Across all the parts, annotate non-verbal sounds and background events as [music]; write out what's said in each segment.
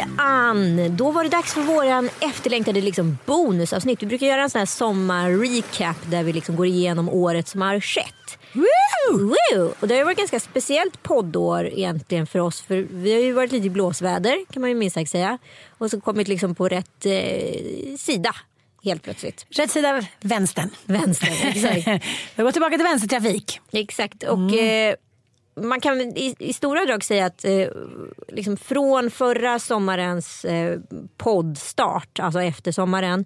Hej Ann! Då var det dags för våran efterlängtade liksom bonusavsnitt. Vi brukar göra en sån här sommar-recap där vi liksom går igenom året som har skett. Woo! Woo! Och det har ju varit ganska speciellt poddår egentligen för oss. För vi har ju varit lite i blåsväder kan man ju minst sagt säga. Och så kommit liksom på rätt eh, sida helt plötsligt. Rätt sida vänstern. Vänster, exakt. [laughs] Vi går tillbaka till vänstertrafik. Exakt. Och eh, man kan i, i stora drag säga att eh, liksom från förra sommarens eh, poddstart, alltså efter sommaren,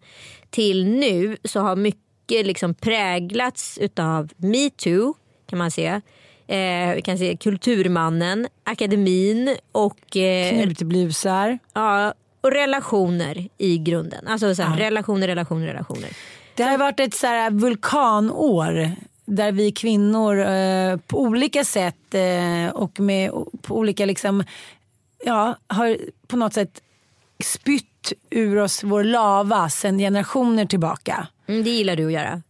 till nu så har mycket liksom präglats utav metoo kan man se. Eh, vi kan se Kulturmannen, akademin och, eh, Knutblusar. ja, och relationer i grunden. Alltså så här, relationer, relationer, relationer. Det har varit ett så här vulkanår där vi kvinnor eh, på olika sätt eh, och med, på olika liksom, ja, har på något sätt spytt ur oss vår lava sedan generationer tillbaka. Mm, det gillar du att göra.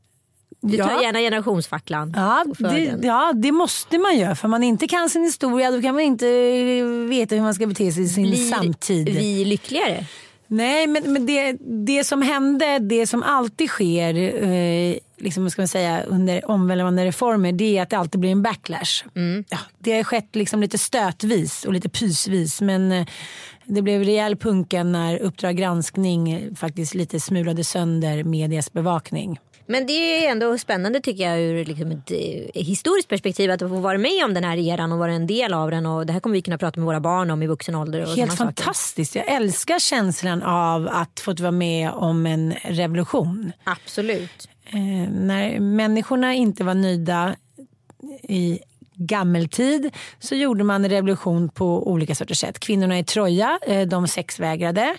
Du tar Ja. gärna generationsfacklan. Ja det, ja, det måste man göra. För man inte kan sin historia då kan man inte veta hur man ska bete sig i sin Blir samtid. vi lyckligare? Nej, men, men det, det som hände, det som alltid sker eh, liksom, ska man säga, under omvälvande reformer det är att det alltid blir en backlash. Ja, det har skett liksom lite stötvis och lite pysvis men eh, det blev rejäl punka när Uppdrag granskning faktiskt lite smulade sönder medias bevakning. Men det är ändå spännande tycker jag ur liksom ett eh, historiskt perspektiv att få vara med om den här eran och vara en del av den. Och det här kommer vi kunna prata med våra barn om i vuxen ålder. Helt såna saker. fantastiskt. Jag älskar känslan av att få vara med om en revolution. Absolut. eh, när människorna inte var nöjda i gammeltid så gjorde man revolution på olika sorters sätt. Kvinnorna i Troja, eh, de sexvägrade.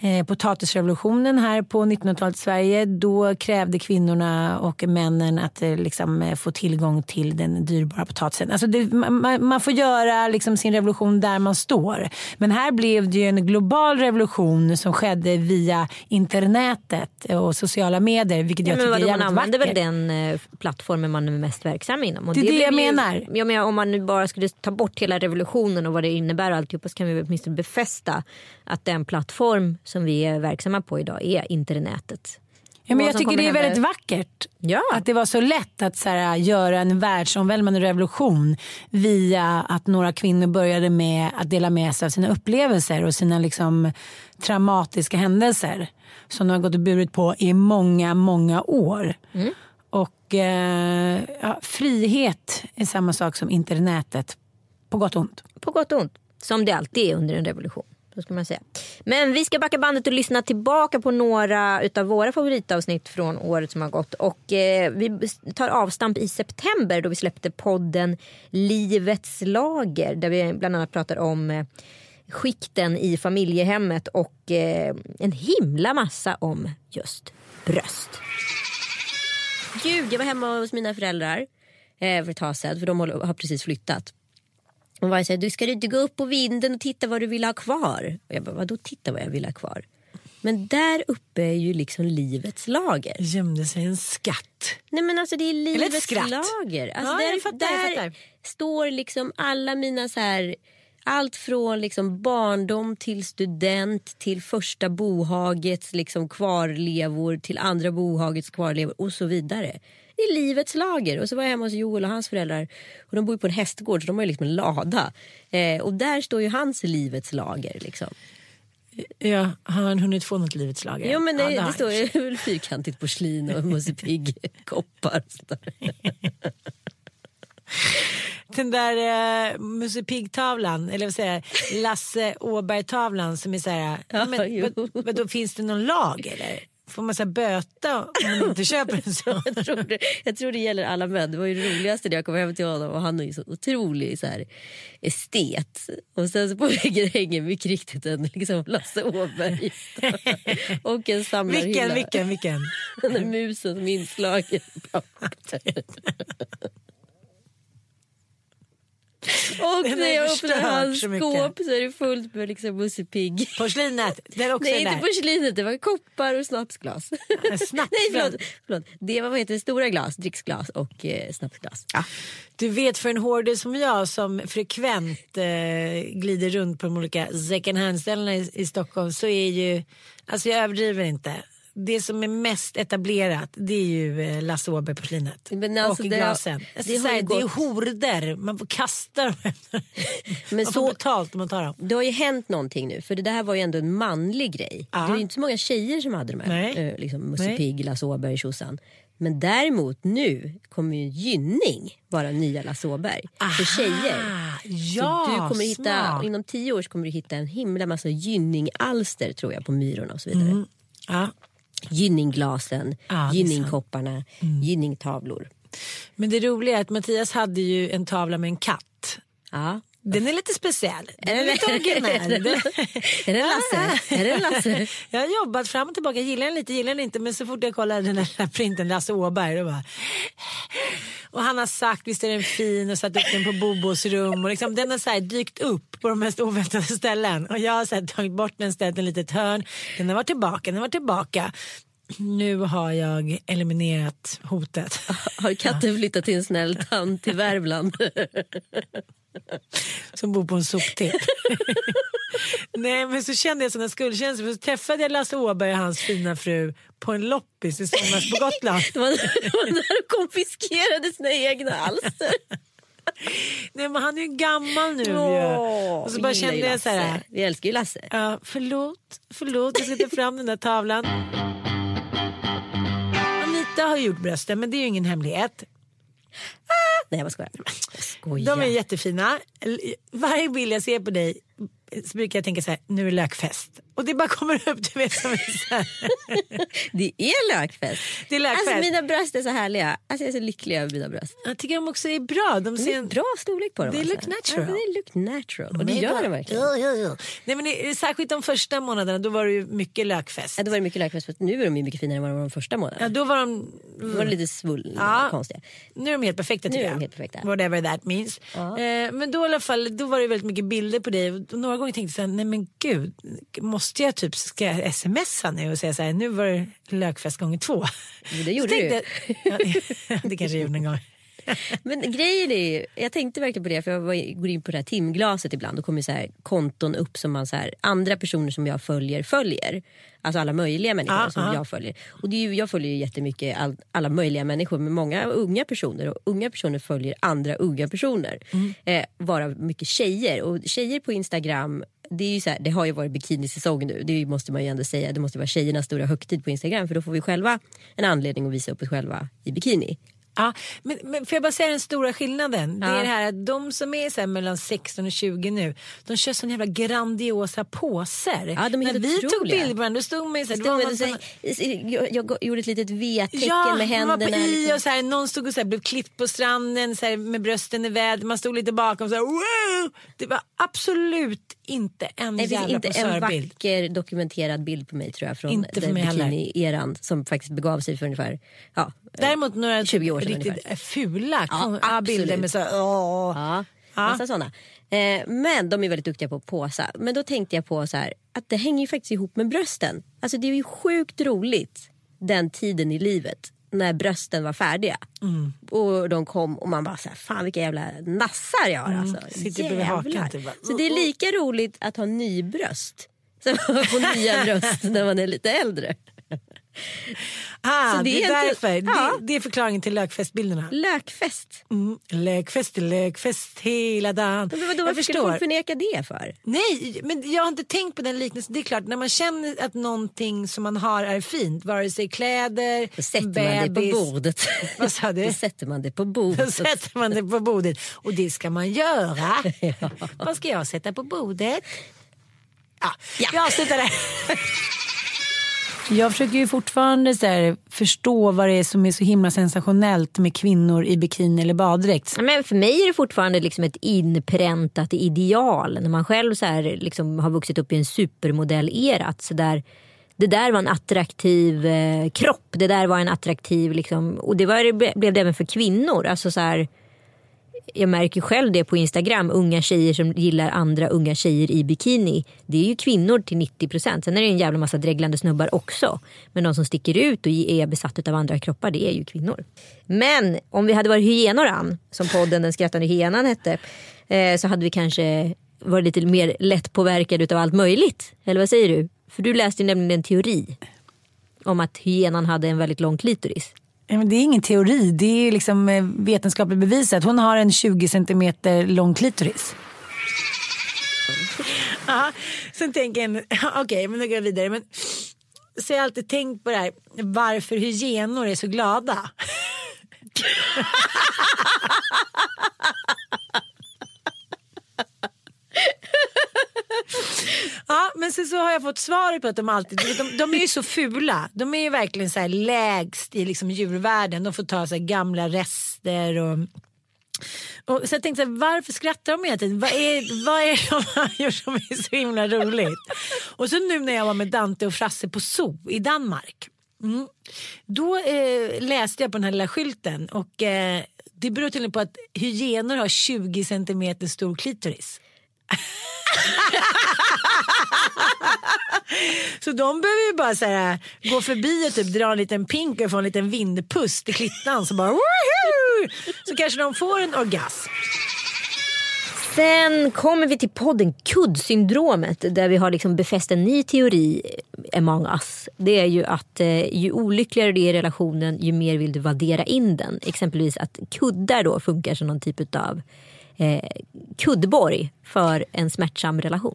Eh, Potatisrevolutionen här på 1900-talet i Sverige, då krävde kvinnorna och männen att eh, liksom, få tillgång till den dyrbara potatisen. Alltså det, man, man får göra liksom sin revolution där man står. Men här blev det ju en global revolution som skedde via internetet och sociala medier, vilket Ja, jag men tycker är man använder väl den plattformen man är mest verksam inom. Det är det jag blev ju- menar. Ja, men om man nu bara skulle ta bort hela revolutionen och vad det innebär och alltihopa så kan vi åtminstone befästa att den plattform som vi är verksamma på idag är internetet. Ja, men jag tycker det är hända- väldigt vackert. Ja. Att det var så lätt att så här, göra en världsomvälvande revolution via att några kvinnor började med att dela med sig av sina upplevelser och sina liksom, traumatiska händelser som de har gått och burit på i många, många år. Mm. Och eh, ja, frihet är samma sak som internetet, på gott och ont. På gott och ont. Som det alltid är under en revolution. Så ska man säga. Men vi ska backa bandet och lyssna tillbaka på några utav våra favoritavsnitt från året som har gått. Och eh, vi tar avstamp i september då vi släppte podden Livets lager. Där vi bland annat pratar om eh, skikten i familjehemmet och eh, en himla massa om just bröst. Gud, jag var hemma hos mina föräldrar eh, för ett tag sedan för de har precis flyttat. Och var så här, du ska du inte gå upp på vinden och titta vad du vill ha kvar? Och jag bara, vadå titta vad jag vill ha kvar? Men där uppe är ju liksom livets lager. Gömde sig en skatt. Nej men alltså det är livets lager. Alltså Ja, där fattar, där står liksom alla mina så här allt från liksom barndom till student till första bohagets liksom kvarlevor till andra bohagets kvarlevor och så vidare. Det är livets lager. Och så var jag hemma hos Joel och hans föräldrar. Och de bor på en hästgård så de har liksom en lada. Eh, och där står ju hans livets lager. Liksom. Ja, har han hunnit få något livets lager? Jo men det, Ja, det står ju väl [laughs] fyrkantigt porslin och [laughs] Musse Pigg koppar. och sådär. [laughs] Den där uh, Musse Pigg-tavlan, eller vad säger jag, Lasse Åberg-tavlan som är så här, ja, men, vad, vadå, finns det någon lag eller? Får man så böta om man inte köper en sån? [laughs] jag, tror det, jag tror det gäller alla män. Det var ju det roligaste när jag kom hem till honom och han är ju så otrolig så här, estet. Och sen så på väggen hänger mycket [laughs] riktigt en liksom Lasse Åberg [laughs] och en samlarhylla. Vilken, vilken, vilken? Den där musen som är inslagen. Och [laughs] Den när jag öppnar hans så skåp så är det fullt med liksom Musse Pigg. [laughs] Porslinet, den också Nej inte där. porslinet, det var koppar och snapsglas. [laughs] snapsglas. Nej förlåt, förlåt. Det var vad heter stora glas, dricksglas och eh, snapsglas. Ja. Du vet för en hoarder som jag som frekvent eh, glider runt på de olika second hand-ställena i, i Stockholm så är ju, alltså jag överdriver inte. Det som är mest etablerat det är ju eh, Lasse Åberg-porslinet. Alltså, och det glasen. Alltså, det det, är det horder, man får kasta dem. [laughs] Men man så- får betalt om man tar dem. Det har ju hänt någonting nu för det där var ju ändå en manlig grej. Ja. Det ju inte så många tjejer som hade de här. Nej. Eh, liksom Musse. Pigg, Lasse Åberg, tjosan. Men däremot nu kommer ju Gynning vara nya Lasse Åberg för tjejer. Ja, så du kommer hitta, smart. inom tio år kommer du hitta en himla massa Gynning-alster tror jag på Myrorna och så vidare. Ja. Gynningglasen, är Gynningkopparna, Gynningtavlor. Men det roliga är att Mattias hade ju en tavla med en katt. Ja. Den är lite speciell. Den är lite [laughs] originell. Är det Lasse? Är det Lasse? [laughs] Jag har jobbat fram och tillbaka, gillar den lite, gillar den inte. Men så fort jag kollar den där printen, Lasse Åberg, då bara... Och han har sagt, visst är den fin och satt upp den på Bobos rum. Och liksom, den har så dykt upp på de mest oväntade ställen. Och jag har så här tagit bort den, ställt den litet hörn. Den har varit tillbaka, den har varit tillbaka. Nu har jag eliminerat hotet. [laughs] Har katten flyttat till en snäll tant i Värmland? [laughs] [laughs] som bor på en soptipp. [laughs] Nej men så kände jag såna skuldkänslor för så träffade jag Lasse Åberg och hans fina fru på en loppis i somras på Gotland. [laughs] Det var, när de konfiskerade sina egna alster. Nej men han är ju gammal nu ju. Åh, Och så bara kände ju jag så här. Vi älskar ju Lasse. Ja, förlåt, förlåt, jag ska ta fram den där tavlan. Anita har gjort brösten men det är ju ingen hemlighet. Nej jag bara skojar. Jag skojar. De är jättefina. Varje bild jag ser på dig så brukar jag tänka så här, nu är det lökfest. Och det bara kommer upp, du vet som. [laughs] Det är lökfest. Det är lökfest. Alltså mina bröst är så härliga. Alltså jag är så lycklig över mina bröst. Jag tycker de också är bra. De Det ser är en bra storlek på dem. They alltså. look natural. Ja, they look natural. Och det gör de verkligen. Ja, ja, ja. Nej, men det, särskilt de första månaderna då var det ju mycket lökfest. Ja, då var det mycket lökfest. för Nu är de ju mycket finare än vad de var de första månaderna. Ja, då var de... Då var det lite svullna Ja. och konstiga. Nu är de helt perfekta Nu tycker är jag. de helt perfekta. Whatever that means. Ja. Eh, men då i alla fall, då var det väldigt mycket bilder på dig. Och några gånger tänkte jag så här, nej men gud, måste jag typ, ska jag smsa nu och säga så här, nu var det lökfest gånger två. Men det gjorde du. tänkte jag- ja, det, [laughs] det kanske jag gjorde en gång. [laughs] Men grejen är ju, jag tänkte verkligen på det för jag var- går in på det här timglaset ibland. Då kommer så här konton upp som man så här, andra personer som jag följer följer. Alltså alla möjliga människor Ja, som ja. jag följer. Och det är ju, jag följer ju jättemycket all, alla möjliga människor men många unga personer och unga personer följer andra unga personer. Mm. Eh, varav mycket tjejer och tjejer på Instagram det, är ju så här, det har ju varit bikinisäsong nu, det måste man ju ändå säga. Det måste vara tjejernas stora högtid på Instagram för då får vi själva en anledning att visa upp oss själva i bikini. Ja, men, men får jag bara säga den stora skillnaden? Det Ja. är det här att de som är så mellan 16 och 20 nu, de kör såna jävla grandiosa påser. Ja, de är När vi tog otroliga. bilder på varandra, då stod man ju så här, Stod man så jag, jag gjorde ett litet V-tecken Ja, med man var händerna. på i liksom. och så här, någon stod och så här, blev klippt på stranden så här, med brösten i väder. Man stod lite bakom så här, wow! Det var absolut inte en Det finns jävla inte en vacker dokumenterad bild på mig tror jag från Inte den bikini-eran som faktiskt begav sig för ungefär ja, Däremot några 20 år sedan riktigt ungefär. fula Ja, bilder med så här, åh. Ja, Ja. massa sådana. Eh, men de är väldigt duktiga på att påsa. Men då tänkte jag på så här, att det hänger ju faktiskt ihop med brösten. Alltså det är ju sjukt roligt den tiden i livet när brösten var färdiga. Mm. Och de kom och man bara så här, fan vilka jävla nassar jag har. Alltså. Mm. Sitter hakan typ. Så det är lika roligt att ha nybröst [laughs] som att få nya bröst när man är lite äldre. [laughs] Ah, Så det, det är är inte- därför. Ja. Det, det är förklaringen till lökfestbilderna. Lökfest. Mm. Lökfest, lökfest hela dagen. Men vadå, varför ska du förneka det för? Nej, men jag har inte tänkt på den liknelsen. Det är klart, när man känner att någonting som man har är fint, vare sig kläder, Då sätter man det bebis, på bordet. [laughs] Vad sa du? Då sätter man det på Då bordet. sätter man det på bordet. Och det ska man göra. [laughs] Vad ska jag sätta på bordet? Ja, vi avslutar där. Jag försöker ju fortfarande så här, förstå vad det är som är så himla sensationellt med kvinnor i bikini eller baddräkt. Men för mig är det fortfarande liksom ett inpräntat ideal. När man själv så här liksom har vuxit upp i en supermodell-era. Så där, det där var en attraktiv eh, kropp. Det där var en attraktiv... Liksom, och det var, blev det även för kvinnor. Alltså så här, jag märker själv det på Instagram. Unga tjejer som gillar andra unga tjejer i bikini. Det är ju kvinnor till 90 procent. Sen är det en jävla massa dreglande snubbar också. Men de som sticker ut och är besatta av andra kroppar det är ju kvinnor. Men om vi hade varit hyenor Ann, som podden Den skrattande hyenan hette. Eh, så hade vi kanske varit lite mer lättpåverkade av allt möjligt. Eller vad säger du? För du läste ju nämligen en teori. Om att hyenan hade en väldigt lång klitoris. Det är ingen teori, det är liksom eh, vetenskapligt bevisat. Hon har en 20 centimeter lång klitoris. Ja, sen tänker jag, okej men nu går jag vidare. Men, så jag har alltid tänkt på det här, varför hyenor är så glada. [laughs] Ja, men sen så har jag fått svaret på att de alltid, de, de är ju så fula. De är ju verkligen så här lägst i liksom djurvärlden. De får ta så här gamla rester och och så jag tänkte, så här, varför skrattar de hela tiden? Vad är, vad är det de har gjort som är så himla roligt? Och så nu när jag var med Dante och Frasse på zoo i Danmark. Mm, då eh, läste jag på den här lilla skylten och eh, det beror tydligen på att hyenor har 20 centimeter stor klitoris. [laughs] [laughs] Så de behöver ju bara så här, gå förbi och typ dra en liten pink och få en liten vindpust i klittan så bara woohoo! Så kanske de får en orgasm. Sen kommer vi till podden Kuddsyndromet där vi har liksom befäst en ny teori eh, among us. Det är ju att eh, ju olyckligare du är i relationen ju mer vill du vaddera in den. Exempelvis att kuddar då funkar som någon typ av eh, kuddborg för en smärtsam relation.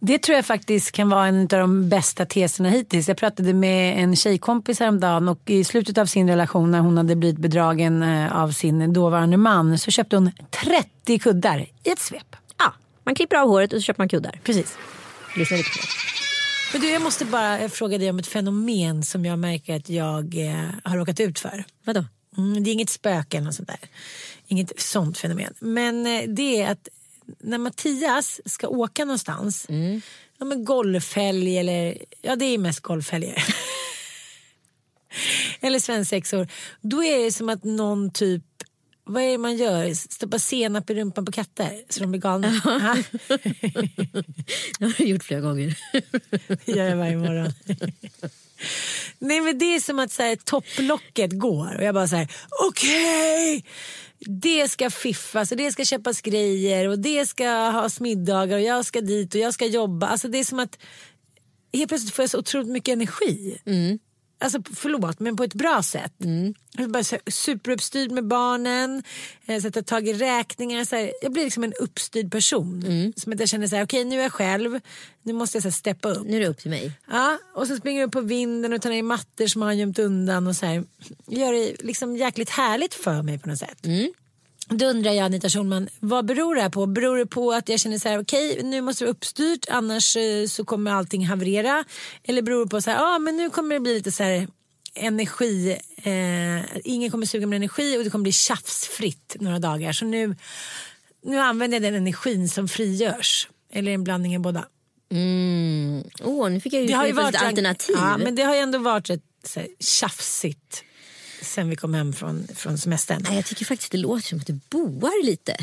Det tror jag faktiskt kan vara en av de bästa teserna hittills. Jag pratade med en tjejkompis häromdagen och i slutet av sin relation när hon hade blivit bedragen eh, av sin dåvarande man så köpte hon 30 kuddar i ett svep. Ja, man klipper av håret och så köper man kuddar. Precis. Lyssna lite på det. Men du, jag måste bara fråga dig om ett fenomen som jag märker att jag eh, har råkat ut för. Vadå? Mm, det är inget spöke eller något sånt där. Inget sånt fenomen. Men eh, det är att när Mattias ska åka någonstans. Ja, men golfhelg eller, ja det är mest golfhelger. [laughs] eller svensexor. Då är det som att någon typ, vad är det man gör? Stoppar senap i rumpan på katter så de blir galna. Ja. [laughs] [laughs] Det har jag gjort flera gånger. Det gör jag varje morgon. Nej men det är som att så här, topplocket går och jag bara så här: okej. Det ska fiffas och det ska köpas grejer och det ska ha middagar och jag ska dit och jag ska jobba. Alltså det är som att helt plötsligt får jag så otroligt mycket energi. Mm. Alltså förlåt men på ett bra sätt. Bara så här superuppstyrd med barnen, eh, sätta tag i räkningar. Så här, jag blir liksom en uppstyrd person. Som att jag känner så här, okej nu är jag själv, nu måste jag så här, steppa upp. Nu är det upp till mig. Ja, och så springer jag upp på vinden och tar ner mattor som har gömt undan och så här. Gör det liksom jäkligt härligt för mig på något sätt. Då undrar jag Anita Schulman, vad beror det här på? Beror det på att jag känner så här, okej nu måste det vara uppstyrt annars eh, så kommer allting haverera? Eller beror det på så här, ja ah, men nu kommer det bli lite så här energi, eh, ingen kommer suga med energi och det kommer bli tjafsfritt några dagar. Så nu, nu använder jag den energin som frigörs. Eller en blandning av båda. Mm. Åh, nu fick jag ju, Det har ju varit alternativ. Ja, men det har ju ändå varit rätt så här, tjafsigt sen vi kom hem från, från semestern. Nej, jag tycker faktiskt det låter som att du boar lite.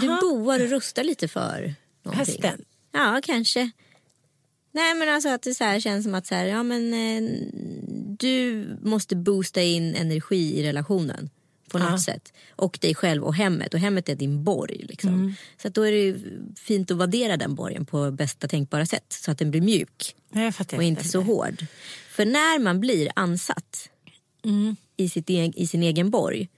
Du boar och rustar lite för någonting. Hästen? Ja, kanske. Nej men alltså att det så här känns som att så här, ja, men, eh, du måste boosta in energi i relationen på något Ja. sätt. Och dig själv och hemmet. Och hemmet är din borg. Liksom. Mm. Så då är det fint att vaddera den borgen på bästa tänkbara sätt. Så att den blir mjuk och inte så hård. För när man blir ansatt Mm. I, sitt e- i sin egen borg.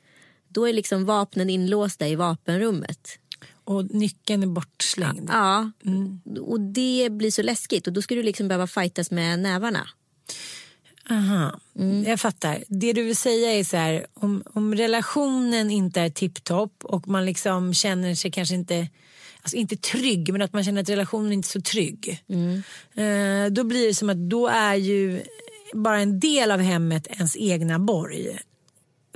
Då är liksom vapnen inlåsta i vapenrummet. Och nyckeln är bortslängd. Ja, Mm. och det blir så läskigt. Och då ska du liksom behöva fightas med nävarna. Aha, Mm. jag fattar. Det du vill säga är så här, om, om relationen inte är tipptopp och man liksom känner sig kanske inte, alltså inte trygg, men att man känner att relationen inte är så trygg. Mm. Eh, då blir det som att då är ju bara en del av hemmet ens egna borg.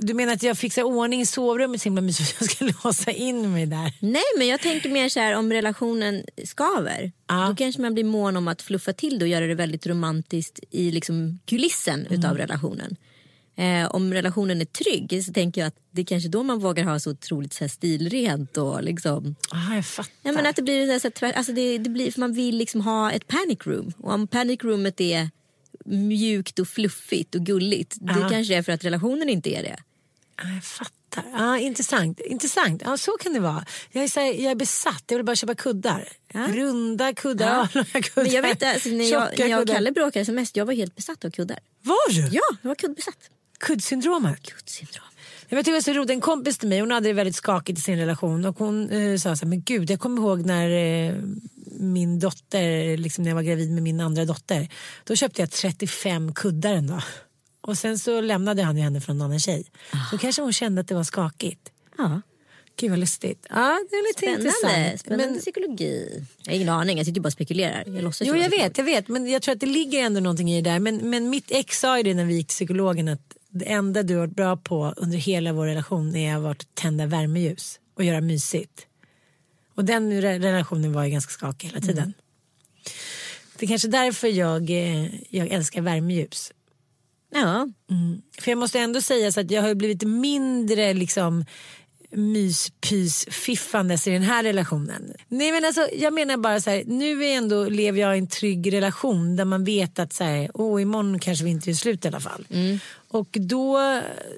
Du menar att jag fixar ordning i sovrummet så himla mysigt att jag ska [laughs] låsa in mig där? Nej, men jag tänker mer så här om relationen skaver. Ja. Då kanske man blir mån om att fluffa till det och göra det väldigt romantiskt i liksom kulissen Mm. utav relationen. Eh, om relationen är trygg så tänker jag att det är kanske då man vågar ha så otroligt så här stilrent och liksom Ah, jag fattar. Ja, men att det blir så här, så här, tvär, alltså det, det blir, för man vill liksom ha ett panic room. Och om panic roomet är mjukt och fluffigt och gulligt. Det Ja. kanske är för att relationen inte är det. Jag fattar. Ah, intressant. intressant. Ah, så kan det vara. Jag är, här, jag är besatt. Jag vill bara köpa kuddar. Ja. Runda kuddar, Ja. [laughs] kuddar. Men jag vet alltså, när jag, när jag och. Kalle bråkade som mest, jag var helt besatt av kuddar. Var du? Ja, jag var kuddbesatt. Kuddsyndromet? Kuddsyndrom. Jag vet, det var så roligt. En kompis till mig hon hade det väldigt skakigt i sin relation. Och hon eh, sa så här, men gud jag kommer ihåg när eh, min dotter, liksom när jag var gravid med min andra dotter. Då köpte jag 35 kuddar en dag. Och sen så lämnade han ju henne för en annan tjej. Då kanske hon kände att det var skakigt. Ja. Gud vad lustigt. Ja, det är lite Spännande, intressant. spännande Men- psykologi. Jag har ingen aning, jag sitter bara och spekulerar. Jag låtsas Jo jag vet, jag vet. Men jag tror att det ligger ändå någonting i det där. Men, men mitt ex sa ju det när vi gick till psykologen att det enda du har varit bra på under hela vår relation är att tända värmeljus och göra mysigt. Och den re- relationen var ju ganska skakig hela tiden. Det är kanske därför jag, eh, jag älskar värmeljus. Ja, För jag måste ändå säga så att jag har blivit mindre liksom myspys-fiffandes i den här relationen. Nej men alltså jag menar bara så här, nu är ändå, lever jag i en trygg relation där man vet att så här, åh imorgon kanske vi inte är slut i alla fall. Och då,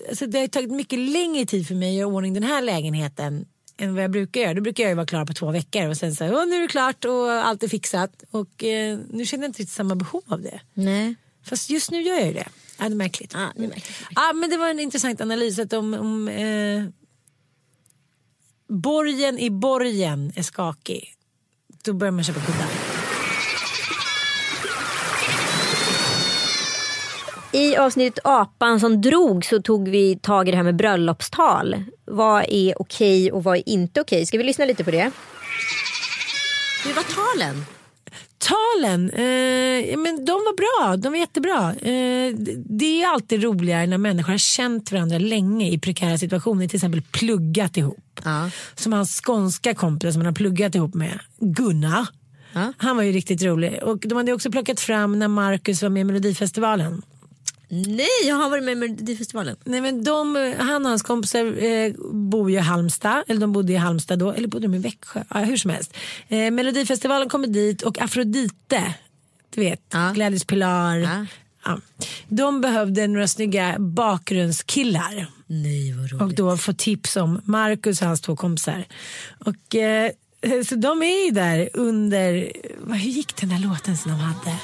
alltså det har tagit mycket längre tid för mig att göra ordning den här lägenheten än vad jag brukar göra. Då brukar jag vara klar på två veckor och sen så här, nu är det klart och allt är fixat. Och eh, nu känner jag inte riktigt samma behov av det. nej. Fast just nu gör jag ju det. Ja, det är märkligt. Ja, det är märkligt. Ja, men det var en intressant analys att om, om eh, borgen i borgen är skakig då börjar man köpa kuddar. I avsnittet Apan som drog så tog vi tag i det här med bröllopstal. Vad är okej och vad är inte okej? Ska vi lyssna lite på det? Hur var talen? Talen, eh, men de var bra. De var jättebra. Eh, det- det är alltid roligare när människor har känt varandra länge i prekära situationer. Till exempel pluggat ihop. Ja. Som hans skånska kompis som han har pluggat ihop med, Gunnar. Ja. Han var ju riktigt rolig. Och de hade också plockat fram när Marcus var med i Melodifestivalen. Nej, jag har varit med i Melodifestivalen. Nej, men de, han och hans kompisar eh, bor ju i Halmstad, eller de bodde i Halmstad då, eller bodde de i Växjö? Ja, hur som helst. Eh, Melodifestivalen kommer dit och Afrodite, du vet, Ja. Gladys Pilar. Ja. Ja. De behövde några snygga bakgrundskillar Nej, vad roligt. och då få tips om Marcus och hans två kompisar. Och, eh, så de är ju där under, hur gick den där låten som de hade?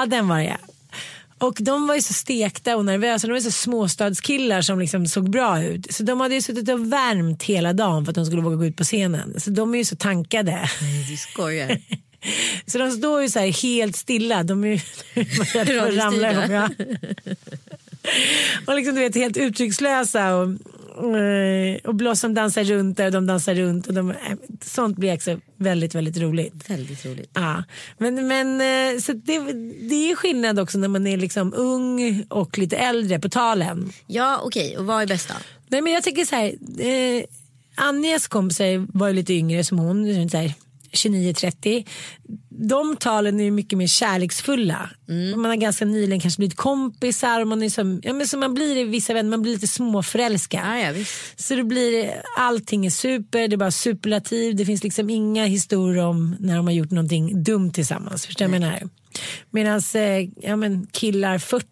Ja, den var det. Och de var ju så stekta och nervösa. De var så småstadskillar som liksom såg bra ut. Så de hade ju suttit och värmt hela dagen för att de skulle våga gå ut på scenen. Så de är ju så tankade. Nej, du skojar. [laughs] Så de står ju så här helt stilla. De är ju rädda för att ramla ihop. Ja. [laughs] Och liksom du vet helt uttryckslösa. Och, och Blossom dansar runt där och de dansar runt. Och de, eh, sånt blir också väldigt, väldigt roligt. Väldigt roligt. Ja, men, men eh, så det, det är skillnad också när man är liksom ung och lite äldre på talen. Ja, okej. Och vad är bäst då? Nej men jag tycker så här. Eh, Anjas kompisar var ju lite yngre som hon, så här 29-30. De talen är mycket mer kärleksfulla. Man har ganska nyligen kanske blivit kompisar. Och man, är som, ja, men som man blir i vissa vänner, man blir lite småförälskad. Ja, ja. Så det blir, allting är super, det är bara superlativ. Det finns liksom inga historier om när de har gjort någonting dumt tillsammans. Förstår vad jag menar? Medan eh, ja, men killar 40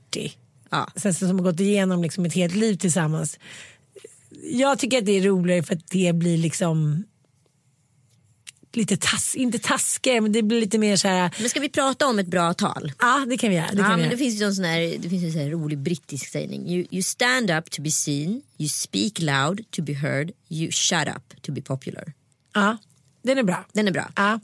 Ja. sen som har gått igenom liksom ett helt liv tillsammans. Jag tycker att det är roligare för att det blir liksom lite tass, inte taskigare men det blir lite mer så här. Men ska vi prata om ett bra tal? Ja det kan vi göra. Det ja, men göra. det finns ju en sån här, det finns en rolig brittisk sägning. You, you stand up to be seen, you speak loud to be heard, you shut up to be popular. Ja, den är bra. Den är bra. Ja,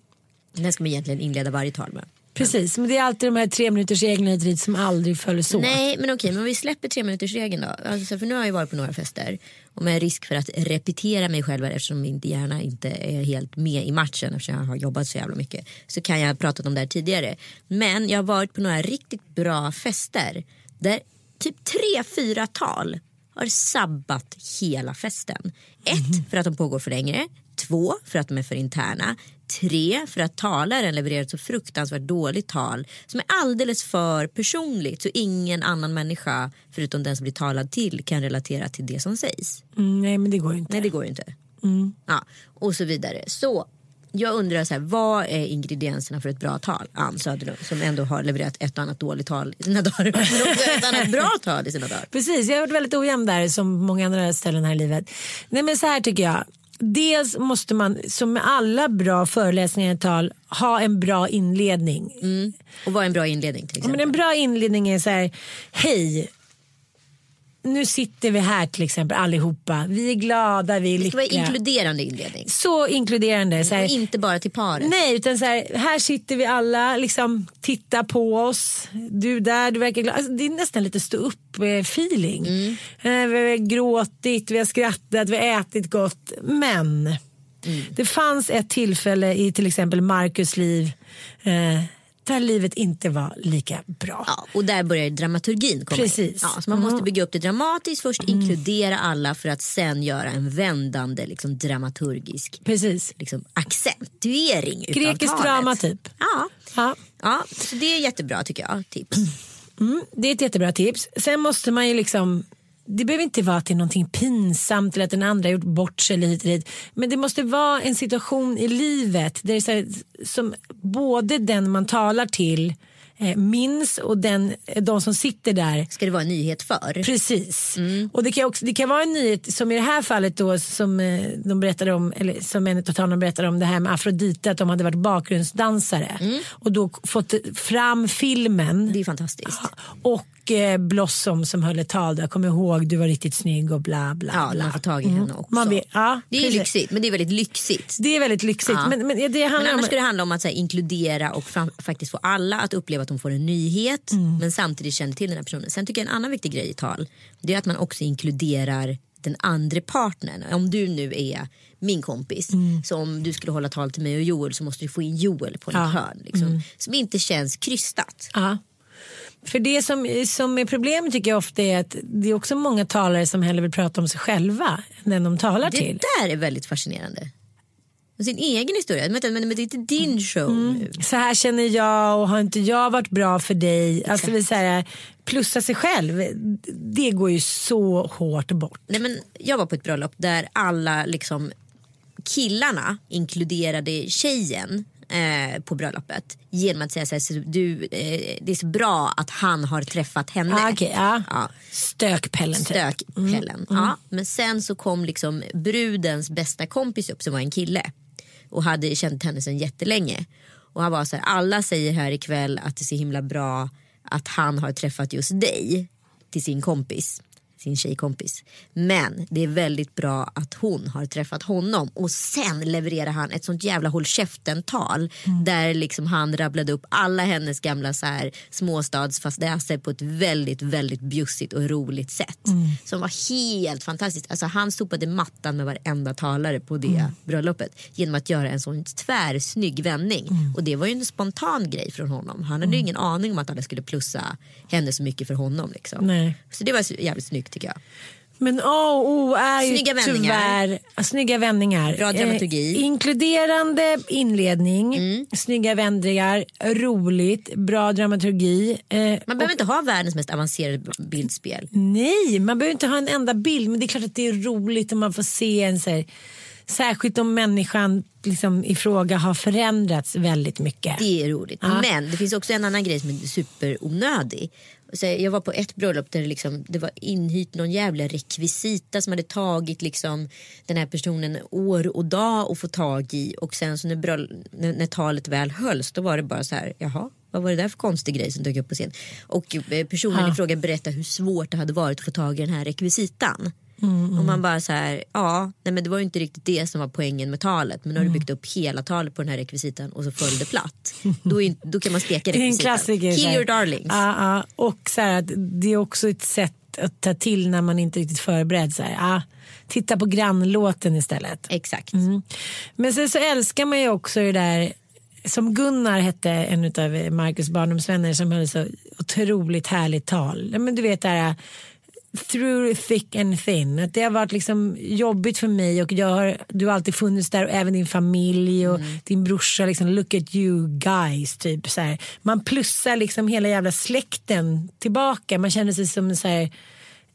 Den ska man egentligen inleda varje tal med. Precis, men det är alltid de här tre minuters reglerna dit som aldrig följs åt. Nej men okej, men vi släpper tre minuters regeln då. Alltså, för nu har jag varit på några fester och med risk för att repetera mig själv eftersom min hjärna inte är helt med i matchen eftersom jag har jobbat så jävla mycket. Så kan jag ha pratat om det här tidigare. Men jag har varit på några riktigt bra fester där typ tre, fyra tal har sabbat hela festen. Ett, för att de pågår för länge. Två, för att de är för interna. Tre, för att talaren levererar ett så fruktansvärt dåligt tal som är alldeles för personligt så ingen annan människa förutom den som blir talad till kan relatera till det som sägs. Mm, nej men det går ju inte. Nej det går inte. Ja, och så vidare. Så jag undrar så här, vad är ingredienserna för ett bra tal? Ann Söderlund som ändå har levererat ett och annat dåligt tal i sina dagar. Men också ett annat bra tal i sina dagar. [laughs] Precis, jag har varit väldigt ojämn där som många andra ställen här i livet. Nej men så här tycker jag. Dels måste man, som med alla bra föreläsningar och tal, ha en bra inledning. Och vad är en bra inledning till exempel? men en bra inledning är så här, hej. Nu sitter vi här till exempel allihopa. Vi är glada, vi är Det ska vara lyckliga. inkluderande inledning. Så inkluderande. Så här, inte bara till paret. Nej, utan så här, här sitter vi alla, liksom titta på oss. Du där, du verkar glad. Alltså, det är nästan lite stå upp feeling. Mm. Eh, Vi har gråtit, vi har skrattat, vi har ätit gott. Men Mm. det fanns ett tillfälle i till exempel Marcus liv eh, där livet inte var lika bra. Ja, och där börjar dramaturgin komma Precis. in. Ja, så man måste bygga upp det dramatiskt först, inkludera alla för att sen göra en vändande liksom, dramaturgisk Precis. liksom, accentuering talet. drama typ. Ja. Ja. ja, så det är jättebra tycker jag. Tips. Mm, det är ett jättebra tips. Sen måste man ju liksom det behöver inte vara till någonting pinsamt eller att den andra har gjort bort sig eller hit och dit. Men det måste vara en situation i livet där det är så här, som både den man talar till eh, minns och den, de som sitter där Ska det vara en nyhet för? Precis. Mm. Och det kan, också, det kan vara en nyhet som i det här fallet då som eh, de berättade om, eller som en av talarna berättade om det här med Afrodite att de hade varit bakgrundsdansare och då fått fram filmen Mm. Det är fantastiskt. och eh, Blossom som höll ett tal där, jag kommer ihåg du var riktigt snygg och bla bla Ja, bla. man får tag i henne också. Man vet, ja, Det är precis. lyxigt, men det är väldigt lyxigt. Det är väldigt lyxigt. Ja. Men, men det Men annars om... ska det handla om att så här, inkludera och fram, faktiskt få alla att uppleva att de får en nyhet Mm. men samtidigt känner till den här personen. Sen tycker jag en annan viktig grej i tal det är att man också inkluderar den andra partnern. Om du nu är min kompis Mm. så om du skulle hålla tal till mig och Joel så måste du få in Joel på ett Ja. Mm. hörn. Liksom, Som inte känns krystat. Ja. För det som, som är problemet tycker jag ofta är att det är också många talare som hellre vill prata om sig själva än den de talar Det till. där är väldigt fascinerande. Och Sin egen historia. Men, men, men det är inte din show Mm. Så här känner jag och har inte jag varit bra för dig? Alltså vi så här, plussa sig själv. Det går ju så hårt bort. Nej, men jag var på ett bröllop där alla liksom killarna inkluderade tjejen eh, på bröllopet genom att säga så här, så du, eh, det är så bra att han har träffat henne. Ah, okej, ja. Ja. Stökpellen typ. Stökpellen. Ja, men sen så kom liksom brudens bästa kompis upp som var en kille och hade känt henne sedan jättelänge. Och han var så här, alla säger här ikväll att det är så himla bra att han har träffat just dig till sin kompis sin tjejkompis. Men det är väldigt bra att hon har träffat honom och sen levererar han ett sånt jävla håll käften-tal där liksom han rabblade upp alla hennes gamla så här småstadsfadäser på ett väldigt, väldigt bjussigt och roligt sätt. Som var helt fantastiskt. Alltså han sopade mattan med varenda talare på det bröllopet genom att göra en sån tvärsnygg vändning. Och det var ju en spontan grej från honom. Han hade ju ingen aning om att alla skulle plussa henne så mycket för honom. Liksom. Nej. Så det var jävligt snyggt tycker jag. Men A och O är ju Snygga vändningar. tyvärr snygga vändningar. Bra dramaturgi. Eh, inkluderande inledning, Mm. snygga vändningar, roligt, bra dramaturgi. Eh, Man behöver inte ha världens mest avancerade bildspel. Nej, man behöver inte ha en enda bild men det är klart att det är roligt om man får se en så här, Särskilt om människan liksom, i fråga har förändrats väldigt mycket. Det är roligt. Men det finns också en annan grej som är superonödig. Så jag var på ett bröllop där det, liksom, det var inhyrt någon jävla rekvisita som hade tagit liksom, den här personen år och dag att få tag i. Och sen så när, bröll- när, när talet väl hölls då var det bara så här, jaha. Vad var det där för konstig grej som dök upp på scen? Och eh, personen i fråga berättade hur svårt det hade varit att få tag i den här rekvisitan. Och man bara så här, ja, nej men det var ju inte riktigt det som var poängen med talet. Men nu har du byggt upp hela talet på den här rekvisitan och så föll det platt. Då, är, då kan man steka rekvisitan. Kill här. your darlings. Ja, ja. Och så här, det är också ett sätt att ta till när man inte riktigt förberedd. Så här, ja, titta på grannlåten istället. Exakt. Mm. Men sen så älskar man ju också det där som Gunnar hette, en av Marcus barndomsvänner som höll så otroligt härligt tal. Men du vet det här through thick and thin. Att det har varit liksom jobbigt för mig och jag har, du har alltid funnits där och även din familj och din brorsa. Liksom, look at you guys. Typ, så här. Man plussar liksom hela jävla släkten tillbaka. Man känner sig som så här,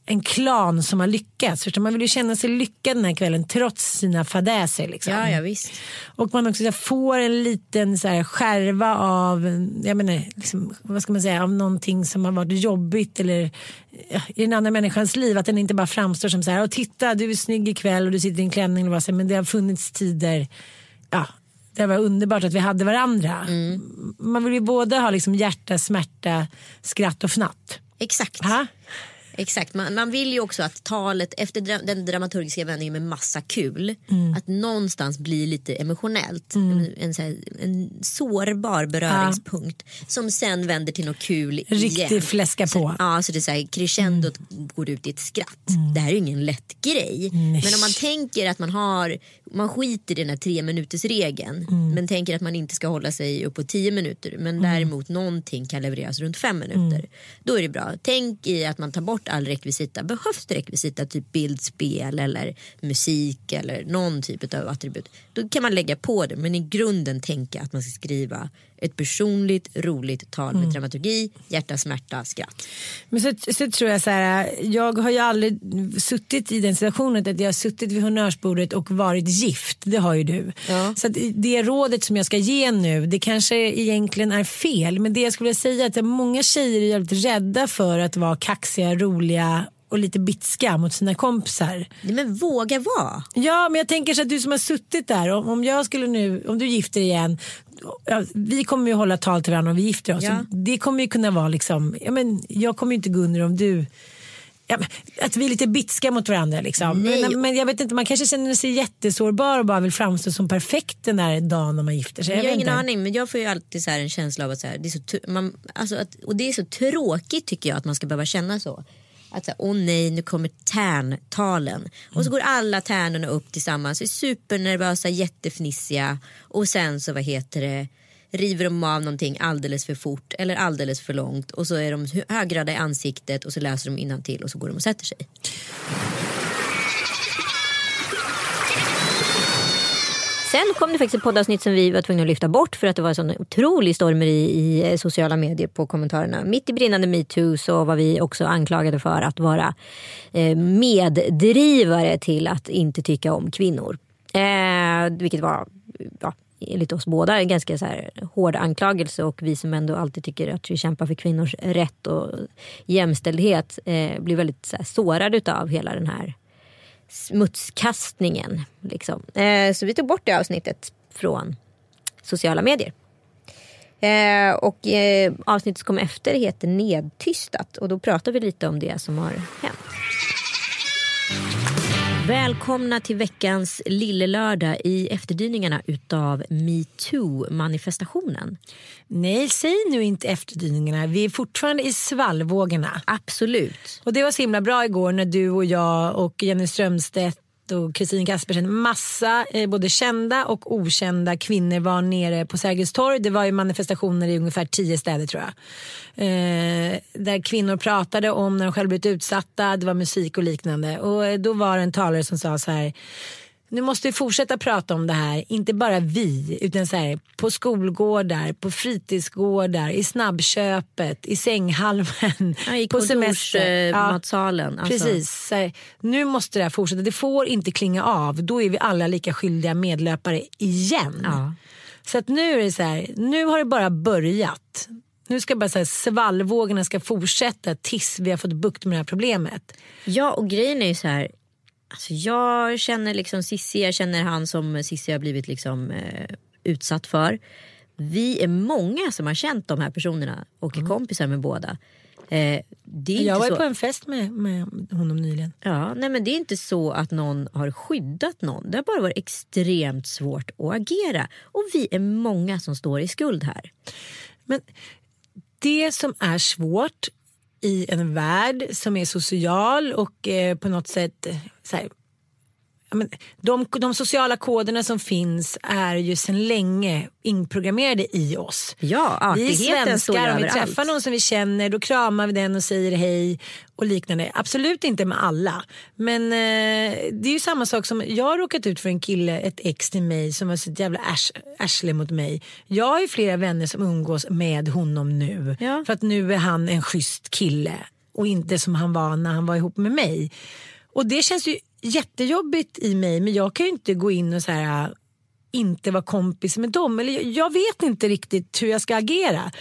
en klan som har lyckats. Förstår? Man vill ju känna sig lyckad den här kvällen trots sina fadäser. Liksom. Ja, ja visst. Och man också så här, får en liten så här, skärva av, jag menar, liksom, vad ska man säga, av någonting som har varit jobbigt eller ja, i den andra människans liv. Att den inte bara framstår som så här, "Åh, titta du är snygg ikväll och du sitter i en klänning. Vad, så här, men det har funnits tider, ja, det var underbart att vi hade varandra. Man vill ju både ha liksom hjärta, smärta, skratt och fnatt. Exakt. Ha? Exakt. Man, man vill ju också att talet efter dra, den dramaturgiska vändningen med massa kul. Att någonstans bli lite emotionellt. En, en, så här, en sårbar beröringspunkt. Som sen vänder till något kul Riktigt igen. fläska Så, på. ja, så det är så här, crescendot går ut i ett skratt. Det här är ju ingen lätt grej. Men om man tänker att man har, man skiter i den här tre minuters regeln. Men tänker att man inte ska hålla sig upp på tio minuter. Men däremot någonting kan levereras runt fem minuter. Då är det bra. Tänk i att man tar bort all rekvisita. Behövs det rekvisita, typ bildspel eller musik eller någon typ av attribut. Då kan man lägga på det. Men i grunden tänka att man ska skriva ett personligt, roligt tal med dramaturgi, hjärta, smärta, skratt. Men så, så tror jag så här, jag har ju aldrig suttit i den situationen att jag har suttit vid honnörsbordet och varit gift. Det har ju du. Ja. Så det rådet som jag ska ge nu, det kanske egentligen är fel. Men det jag skulle vilja säga är att många tjejer är jävligt rädda för att vara kaxiga, roliga och lite bitska mot sina kompisar. Nej, men våga vara. Ja, men jag tänker så att du som har suttit där, om, om jag skulle nu, om du gifter igen, ja, vi kommer ju hålla tal till varandra om vi gifter oss. Ja. Det kommer ju kunna vara liksom, ja, men jag kommer ju inte gå under om du Ja, att vi är lite bitska mot varandra. Liksom. Men, men jag vet inte, man kanske känner sig jättesårbar och bara vill framstå som perfekt den där dagen när man gifter sig. Jag, har vet ingen aning men jag får ju alltid så här en känsla av att, så här, det, är så, man, alltså att och det är så tråkigt tycker jag att man ska behöva känna så. Att så åh nej nu kommer tärntalen. Och så går alla tärnorna upp tillsammans, är supernervösa, jättefnissiga. Och sen så vad heter det river de av någonting alldeles för fort eller alldeles för långt och så är de hö- högradda i ansiktet och så läser de till och så går de och sätter sig. Sen kom det faktiskt ett poddavsnitt som vi var tvungna att lyfta bort för att det var en sån otrolig storm i, eh, sociala medier på kommentarerna. Mitt i brinnande metoo så var vi också anklagade för att vara eh, meddrivare till att inte tycka om kvinnor. Eh, vilket var ja, enligt oss båda en ganska så här hård anklagelse och vi som ändå alltid tycker att vi kämpar för kvinnors rätt och jämställdhet eh, blir väldigt så här, sårade av hela den här smutskastningen. Liksom. Eh, så vi tog bort det avsnittet från sociala medier. Eh, och eh, avsnittet som kom efter heter Nedtystat och då pratar vi lite om det som har hänt. Välkomna till veckans lillelördag i efterdyningarna utav metoo-manifestationen. Nej, säg nu inte efterdyningarna. Vi är fortfarande i svallvågorna. Absolut. Och det var så himla bra igår när du och jag och Jenny Strömstedt och Kristin Kaspersen. Massa eh, både kända och okända kvinnor var nere på Sergels torg. Det var ju manifestationer i ungefär tio städer tror jag. Eh, där kvinnor pratade om när de själva blivit utsatta. Det var musik och liknande. Och eh, då var det en talare som sa så här nu måste vi fortsätta prata om det här, inte bara vi, utan så här, på skolgårdar, på fritidsgårdar, i snabbköpet, i sänghalmen, [laughs] Ja, I på semester. matsalen. Alltså. Precis. Så här, nu måste det här fortsätta. Det får inte klinga av. Då är vi alla lika skyldiga medlöpare igen. Ja. Så att nu är det så här, nu har det bara börjat. Nu ska bara så här, svallvågorna ska fortsätta tills vi har fått bukt med det här problemet. Ja och grejen är ju så här. Alltså jag känner liksom Cissi, jag känner han som Cissi har blivit liksom, eh, utsatt för. Vi är många som har känt de här personerna och är kompisar med båda. Eh, det är Jag inte var så... på en fest med, med honom nyligen. Ja, nej men det är inte så att någon har skyddat någon. Det har bara varit extremt svårt att agera. Och vi är många som står i skuld här. Men det som är svårt i en värld som är social och eh, på något sätt eh, så här, de, de sociala koderna som finns är ju sedan länge inprogrammerade i oss. Ja, Vi artigheten står ju svenskar, om vi träffar någon som vi känner då kramar vi den och säger hej och liknande. Absolut inte med alla. Men eh, det är ju samma sak som jag har råkat ut för en kille, ett ex till mig som var så jävla ärs, arsle mot mig. Jag har ju flera vänner som umgås med honom nu. Ja. För att nu är han en schysst kille och inte som han var när han var ihop med mig. Och det känns ju jättejobbigt i mig men jag kan ju inte gå in och så här äh, inte vara kompis med dem. Eller jag, jag vet inte riktigt hur jag ska agera.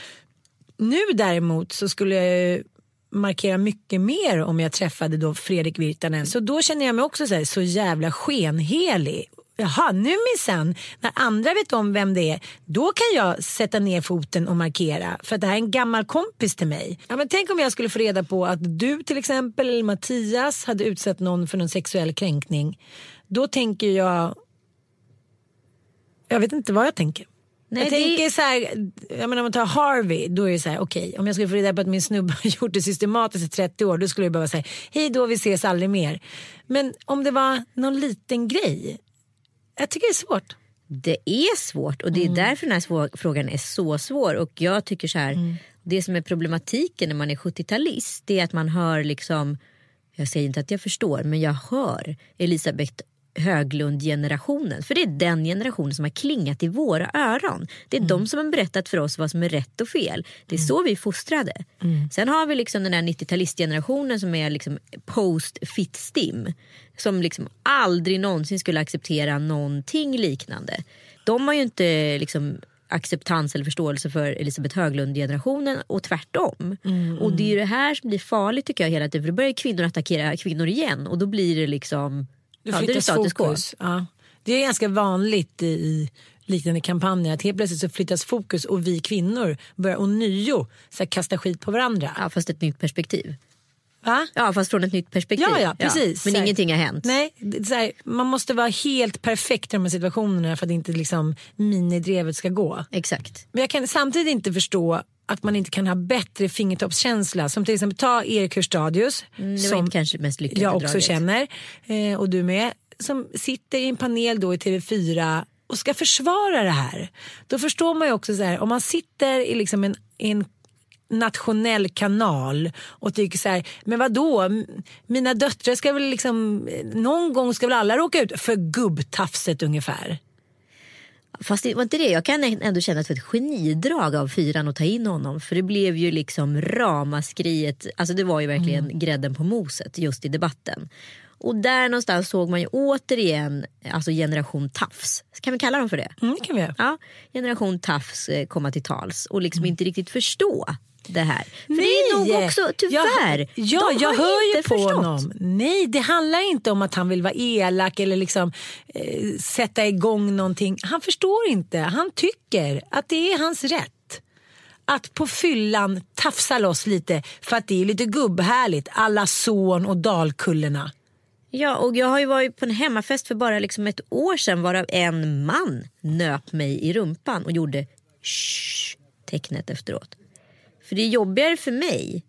Nu däremot så skulle jag markera mycket mer om jag träffade då Fredrik Virtanen. Så då känner jag mig också så, här, så jävla skenhelig. Jaha, nu minsann, när andra vet om vem det är, då kan jag sätta ner foten och markera. För att det här är en gammal kompis till mig. Ja, men tänk om jag skulle få reda på att du till exempel, eller Mattias, hade utsatt någon för någon sexuell kränkning. Då tänker jag, jag vet inte vad jag tänker. Nej, jag det- tänker så här, jag menar om man tar Harvey, då är det så här, okej, om jag skulle få reda på att min snubbe [laughs] har gjort det systematiskt i 30 år, då skulle jag behöva säga, hej då, vi ses aldrig mer. Men om det var någon liten grej, jag tycker det är svårt. Det är svårt och det är därför den här frågan är så svår. Och jag tycker så här, det som är problematiken när man är 70-talist det är att man hör liksom, jag säger inte att jag förstår, men jag hör Elisabeth Höglund-generationen. För det är den generationen som har klingat i våra öron. Det är de som har berättat för oss vad som är rätt och fel. Det är så vi är fostrade. Sen har vi liksom den här 90-talistgenerationen som är liksom post-fit-stim. Som liksom aldrig någonsin skulle acceptera någonting liknande. De har ju inte liksom acceptans eller förståelse för Elisabeth Höglund-generationen och tvärtom. Och det är ju det här som blir farligt tycker jag hela tiden. För då börjar kvinnor attackera kvinnor igen och då blir det liksom Du ja, flyttar status quo. fokus. Ja. Det är ganska vanligt i liknande kampanjer att helt plötsligt så flyttas fokus och vi kvinnor börjar ånyo så här, kasta skit på varandra. Ja, fast ett nytt perspektiv. Va? Ja, fast från ett nytt perspektiv. Ja, ja, precis. Men Så här- ingenting har hänt. Nej, här, man måste vara helt perfekt i de här situationerna för att inte liksom minidrevet ska gå. Exakt. Men jag kan samtidigt inte förstå att man inte kan ha bättre fingertoppskänsla. Som till exempel ta Erik Hörstadius. Mm, som kanske mest lyckat jag också draget. känner. Eh, och du med. Som sitter i en panel då i TV4 och ska försvara det här. Då förstår man ju också så här. Om man sitter i liksom en, en nationell kanal och tycker så här, men vad då? Mina döttrar ska väl liksom, någon gång ska väl alla råka ut för gubbtafset ungefär. Fast det var inte det. Jag kan ändå känna att det var ett genidrag av fyran att ta in honom. För det blev ju liksom ramaskriet. Alltså det var ju verkligen Mm. grädden på moset just i debatten. Och där någonstans såg man ju återigen alltså generation tafs. Kan vi kalla dem för det? Mm, det kan vi. Ja, generation tafs eh, komma till tals och liksom inte riktigt förstå det här. För det är nog Nej. också tyvärr. Jag, ja, jag hör ju på förstått. honom. Nej, det handlar inte om att han vill vara elak eller liksom, eh, sätta igång någonting. Han förstår inte. Han tycker att det är hans rätt. Att på fyllan tafsa loss lite för att det är lite gubbhärligt. Alla son och dalkullerna. Ja, och jag har ju varit på en hemmafest för bara liksom ett år sedan varav en man nöp mig i rumpan och gjorde shh tecknet efteråt. För det är jobbigare för mig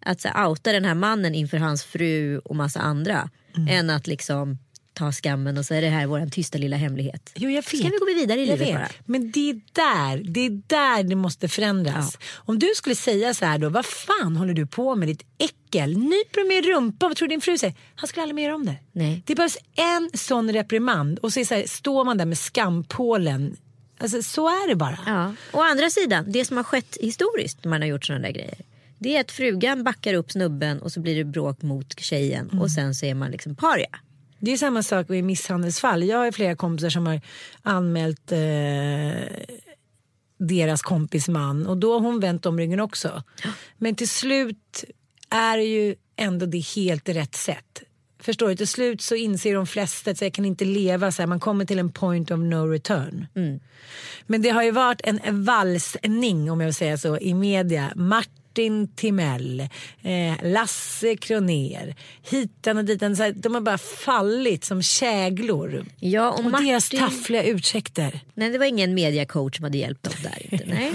att så här, outa den här mannen inför hans fru och massa andra än att liksom ta skammen och så är det här vår tysta lilla hemlighet. Jo, jag vet. Ska vi gå vidare i Jag livet vet. bara? Men det är där det, är där det måste förändras. Om du skulle säga så här då, vad fan håller du på med ditt äckel? Nyper du med i rumpan? Vad tror du din fru säger? Han skulle aldrig mer göra om det. Nej. Det behövs en sån reprimand och så, så här, står man där med skampålen. Alltså så är det bara. Ja. Å andra sidan, det som har skett historiskt när man har gjort sådana där grejer. Det är att frugan backar upp snubben och så blir det bråk mot tjejen Mm. och sen så är man liksom paria. Det är samma sak i misshandelsfall. Jag har flera kompisar som har anmält eh, deras kompis man och då har hon vänt om ryggen också. Men till slut är ju ändå det helt rätt sätt. Förstår du? Till slut så inser de flesta att så jag kan inte leva så här. Man kommer till en point of no return. Men det har ju varit en valsning om jag vill säga så i media. Martin Timell, eh, Lasse Kroner, hitan och ditan. Så de har bara fallit som käglor. Ja, och Och deras Martin- taffliga ursäkter. Nej, det var ingen mediacoach som hade hjälpt dem där. Inte. [laughs] Nej.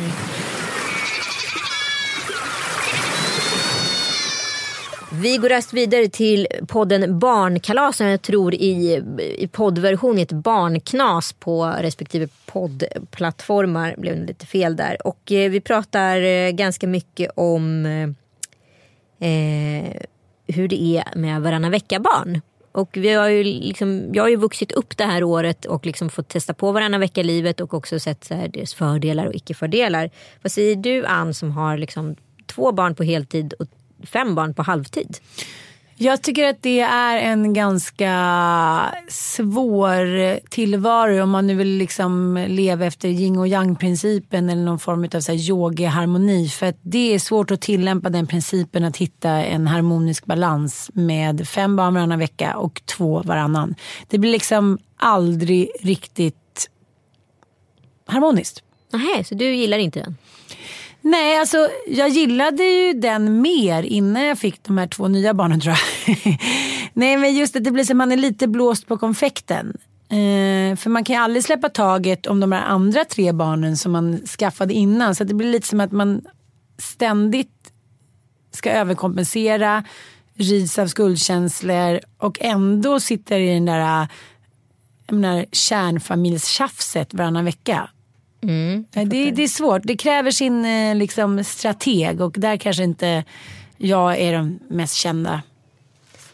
Vi går rast vidare till podden Barnkalas som jag tror i, i poddversion heter Barnknas på respektive poddplattformar. blev det lite fel där. Och eh, vi pratar eh, ganska mycket om eh, eh, hur det är med varannan vecka-barn. Och vi har ju liksom, jag har ju vuxit upp det här året och liksom fått testa på varannan vecka-livet och också sett så här, dess fördelar och icke-fördelar. Vad säger du Ann som har liksom två barn på heltid och fem barn på halvtid? Jag tycker att det är en ganska svår tillvaro om man nu vill liksom leva efter yin och yang principen eller någon form av så. För att det är svårt att tillämpa den principen att hitta en harmonisk balans med fem barn varannan vecka och två varannan. Det blir liksom aldrig riktigt harmoniskt. Nej, så du gillar inte den? Nej, alltså jag gillade ju den mer innan jag fick de här två nya barnen tror jag. [laughs] Nej, men just att det blir som man är lite blåst på konfekten. Eh, för man kan ju aldrig släppa taget om de här andra tre barnen som man skaffade innan. Så att det blir lite som att man ständigt ska överkompensera, rids av skuldkänslor och ändå sitter i den där jag menar, kärnfamiljstjafset varannan vecka. Nej, det, det är svårt. Det kräver sin eh, liksom, strateg och där kanske inte jag är den mest kända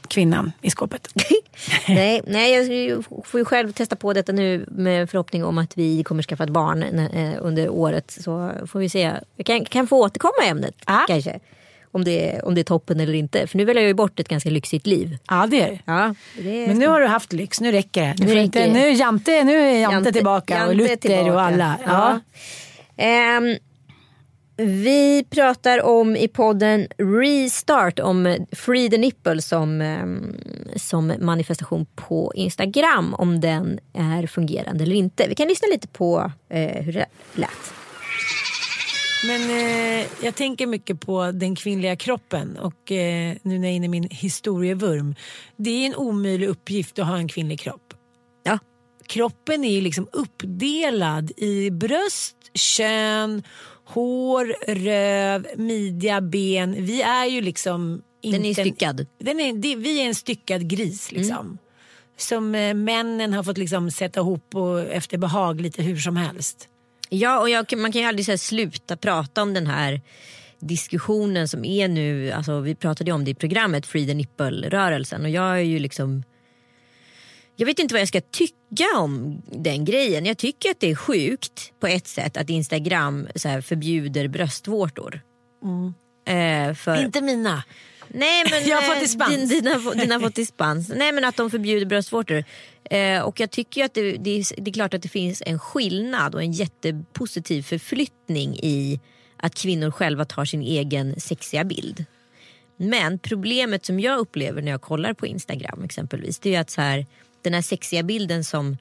kvinnan i skåpet. [laughs] nej, nej, jag får ju själv testa på detta nu med förhoppning om att vi kommer skaffa ett barn eh, under året. Så får vi se. Jag kan, kan få återkomma i ämnet Ja. kanske. Om det, om det är toppen eller inte. För nu väljer jag ju bort ett ganska lyxigt liv. Ja, det är det. Ja, det Men nu har du haft lyx, nu räcker det. Nu, räcker inte, det. nu, är Jante, nu är Jante, Jante- tillbaka Jante och Luther tillbaka. och alla. Ja. Ja. Ehm, vi pratar om i podden Restart om Free the Nipple som, ehm, som manifestation på Instagram. Om den är fungerande eller inte. Vi kan lyssna lite på eh, hur det lät. Men eh, jag tänker mycket på den kvinnliga kroppen och eh, nu när jag är inne i min historievurm. Det är en omöjlig uppgift att ha en kvinnlig kropp. Ja. kroppen är ju liksom uppdelad i bröst, kön, hår, röv, midja, ben. Vi är ju liksom inte... Den är styckad. Den är, det, vi är en styckad gris liksom. Som eh, männen har fått liksom sätta ihop och efter behag lite hur som helst. Ja, och jag, man kan ju aldrig så här, sluta prata om den här diskussionen som är nu. Alltså, vi pratade ju om det i programmet Free the Nipple-rörelsen och jag är ju liksom jag vet inte vad jag ska tycka om den grejen. Jag tycker att det är sjukt på ett sätt att Instagram så här, förbjuder bröstvårtor. Eh, för... Inte mina. Nej, men, [laughs] Jag har fått eh, dispens. Din, dina, dina har fått dispens. [laughs] Nej men att de förbjuder bröstvårtor. Eh, och jag tycker ju att det, det, är, det är klart att det finns en skillnad och en jättepositiv förflyttning i att kvinnor själva tar sin egen sexiga bild. Men problemet som jag upplever när jag kollar på Instagram exempelvis det är att så här, den här sexiga bilden som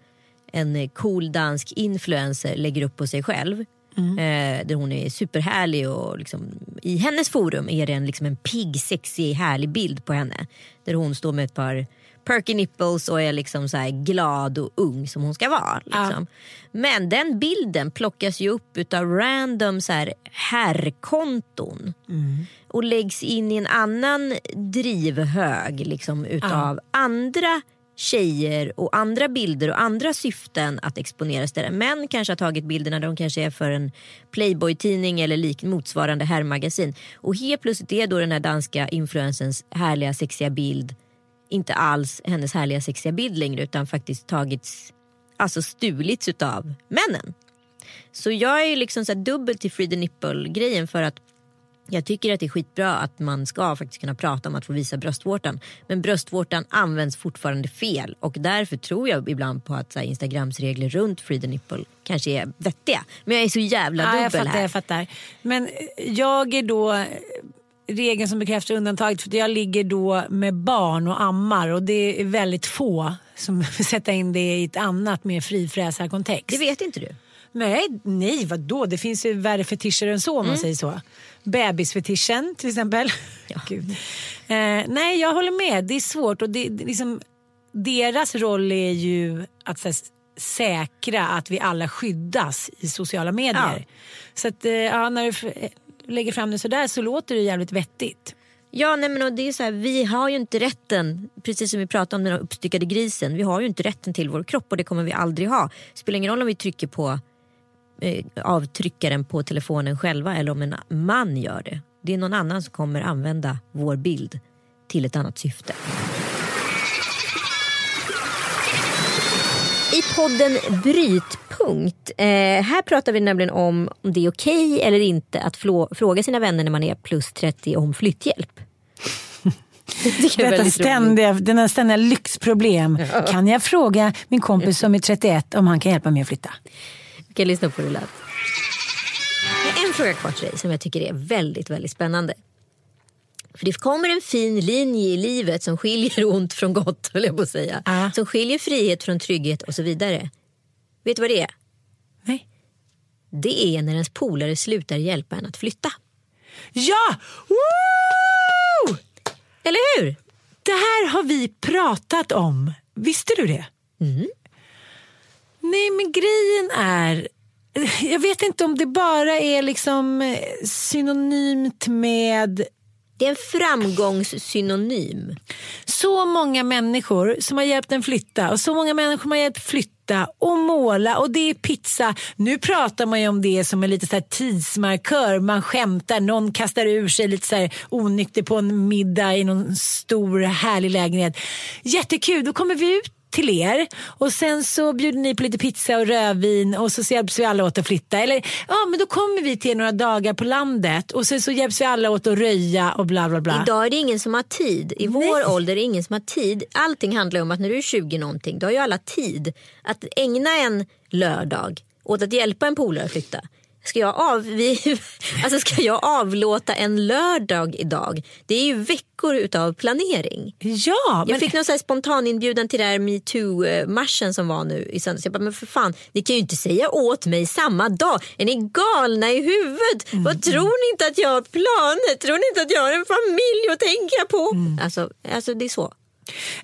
en cool dansk influencer lägger upp på sig själv. Eh, där hon är superhärlig och liksom, i hennes forum är det en, liksom en pigg, sexig, härlig bild på henne. Där hon står med ett par perky nipples och är liksom så glad och ung som hon ska vara. Liksom. Men den bilden plockas ju upp utav random så här herrkonton och läggs in i en annan drivhög liksom, utav andra tjejer och andra bilder och andra syften att exponeras där män kanske har tagit bilderna de kanske är för en Playboy-tidning eller lik motsvarande herrmagasin. Och helt plötsligt är då den här danska influensens härliga sexiga bild inte alls hennes härliga sexiga bild längre utan faktiskt tagits, alltså stulits utav männen. Så jag är liksom så dubbel till Free the Nipple grejen för att jag tycker att det är skitbra att man ska faktiskt kunna prata om att få visa bröstvårtan. Men bröstvårtan används fortfarande fel och därför tror jag ibland på att så här, Instagrams regler runt Free the Nipple kanske är vettiga. Men jag är så jävla dubbel ja, jag fattar, här. Jag fattar. Men jag är då regeln som bekräftar undantaget för jag ligger då med barn och ammar och det är väldigt få som [laughs] sätter in det i ett annat mer frifräsarkontext. Det vet inte du? Nej, nej vadå? Det finns ju värre fetischer än så om mm. man säger så. Bebisfetischen till exempel. [laughs] Ja. Gud. Eh, nej, jag håller med. Det är svårt och det, liksom, deras roll är ju att här, säkra att vi alla skyddas i sociala medier. Ja. Så att, eh, ja, när du lägger fram det sådär så låter det jävligt vettigt. Ja, nej, men det är så här, vi har ju inte rätten, precis som vi pratade om den uppstyckade grisen, vi har ju inte rätten till vår kropp och det kommer vi aldrig ha. Det spelar ingen roll om vi trycker på eh, avtryckaren på telefonen själva eller om en man gör det. Det är någon annan som kommer använda vår bild till ett annat syfte. I podden Brytpunkt, eh, här pratar vi nämligen om om det är okej okay eller inte att fråga sina vänner när man är plus 30 om flytthjälp. [laughs] Detta ständiga, denna ständiga lyxproblem. Ja. Kan jag fråga min kompis som är 31 om han kan hjälpa mig att flytta? Kan lyssna på hur det lät. En fråga kvar till dig som jag tycker är väldigt, väldigt spännande. För det kommer en fin linje i livet som skiljer ont från gott, höll jag på att säga. Uh. Som skiljer frihet från trygghet och så vidare. Vet du vad det är? Nej. Det är när ens polare slutar hjälpa en att flytta. Ja! Woo! Eller hur? Det här har vi pratat om. Visste du det? Mm. Nej, men grejen är... Jag vet inte om det bara är liksom synonymt med det är en framgångssynonym. Så många människor som har hjälpt en flytta och så många människor som har hjälpt flytta och måla och det är pizza. Nu pratar man ju om det som en lite så tidsmarkör. Man skämtar, någon kastar ur sig lite så här onykter på en middag i någon stor härlig lägenhet. Jättekul, då kommer vi ut till er och sen så bjuder ni på lite pizza och rödvin och så hjälps vi alla åt att flytta. Eller ja, men då kommer vi till några dagar på landet och sen så hjälps vi alla åt att röja och bla bla bla. Idag är det ingen som har tid. I Nej. vår ålder är det ingen som har tid. Allting handlar om att när du är 20 någonting då har ju alla tid att ägna en lördag åt att hjälpa en polare att flytta. Ska jag, av, vi, [laughs] alltså ska jag avlåta en lördag idag? Det är ju veckor utav planering. Ja, men... Jag fick någon så spontan inbjudan till metoo-marschen som var nu i söndags. Jag bara, men för fan, ni kan ju inte säga åt mig samma dag. Är ni galna i huvudet? Mm. Vad tror ni inte att jag har planer? Tror ni inte att jag har en familj att tänka på? Mm. Alltså, alltså det är så.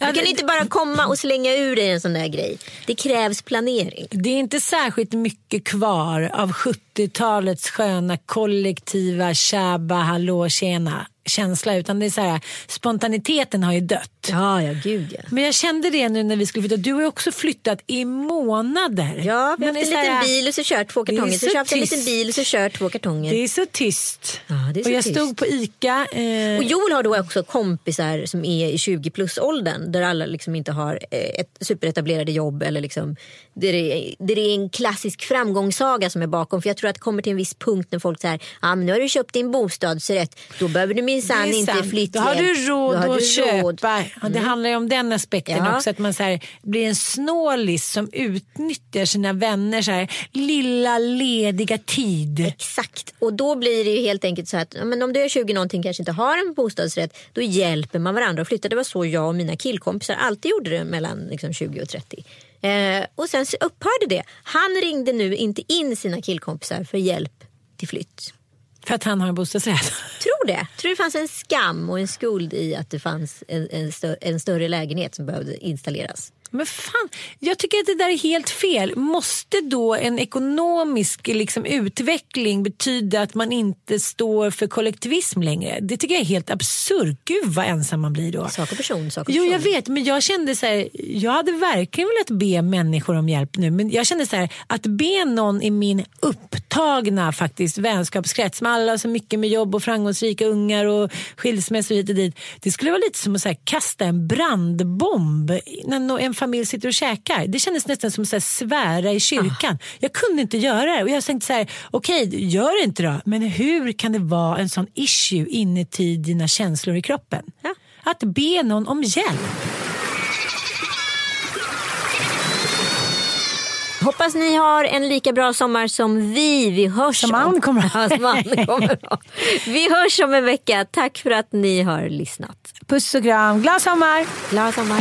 Du kan inte bara komma och slänga ur dig en sån där grej. Det krävs planering. Det är inte särskilt mycket kvar av 70-talets sköna kollektiva tjaba hallå tjena känsla utan det är så här, spontaniteten har ju dött. Ja, ja, gud ja. Men jag kände det nu när vi skulle flytta. Du har ju också flyttat i månader. Ja, vi har haft en liten bil och så kört två kartonger. Så, så köpt en liten bil och så kört två kartonger. Det är så tyst. Ja, det är så och jag tyst. stod på ICA. Eh... Och Joel har då också kompisar som är i 20 plus åldern där alla liksom inte har eh, ett superetablerade jobb eller liksom där det, är, där det är en klassisk framgångssaga som är bakom. För jag tror att det kommer till en viss punkt när folk säger ah, men nu har du köpt din bostadsrätt. Då behöver du minsann inte flytthjälp. Då har du råd har att köpa. Mm. Ja, det handlar ju om den aspekten ja. också. Att man så här, blir en snålis som utnyttjar sina vänner så här, lilla lediga tid. Exakt. Och då blir det ju helt enkelt så att men om du är 20 någonting kanske inte har en bostadsrätt. Då hjälper man varandra att flytta. Det var så jag och mina killkompisar alltid gjorde det mellan liksom, 20 och 30. Eh, och sen upphörde det. Han ringde nu inte in sina killkompisar för hjälp till flytt. För att han har en bostadsrätt? Tror det. Tror det fanns en skam och en skuld i att det fanns en, en, större, en större lägenhet som behövde installeras. Men fan, jag tycker att det där är helt fel. Måste då en ekonomisk liksom, utveckling betyda att man inte står för kollektivism längre? Det tycker jag är helt absurt. Gud vad ensam man blir då. Sak och person. Sak och Jo, person. jag vet, men jag kände så här, jag hade verkligen velat be människor om hjälp nu. Men jag kände så här, att be någon i min upptagna faktiskt vänskapskrets med alla så mycket med jobb och framgångsrika ungar och skilsmässor hit och dit. Det skulle vara lite som att här, kasta en brandbomb en familj sitter och käkar. Det kändes nästan som att svära i kyrkan. Jag kunde inte göra det och jag tänkte så här, okej, gör det inte då. Men hur kan det vara en sån issue inuti dina känslor i kroppen? Ja. Att be någon om hjälp. Hoppas ni har en lika bra sommar som vi. Vi hörs Som om- kommer ha. [laughs] Som kommer ha. Vi hörs om en vecka. Tack för att ni har lyssnat. Puss och kram, glad sommar! Glad sommar.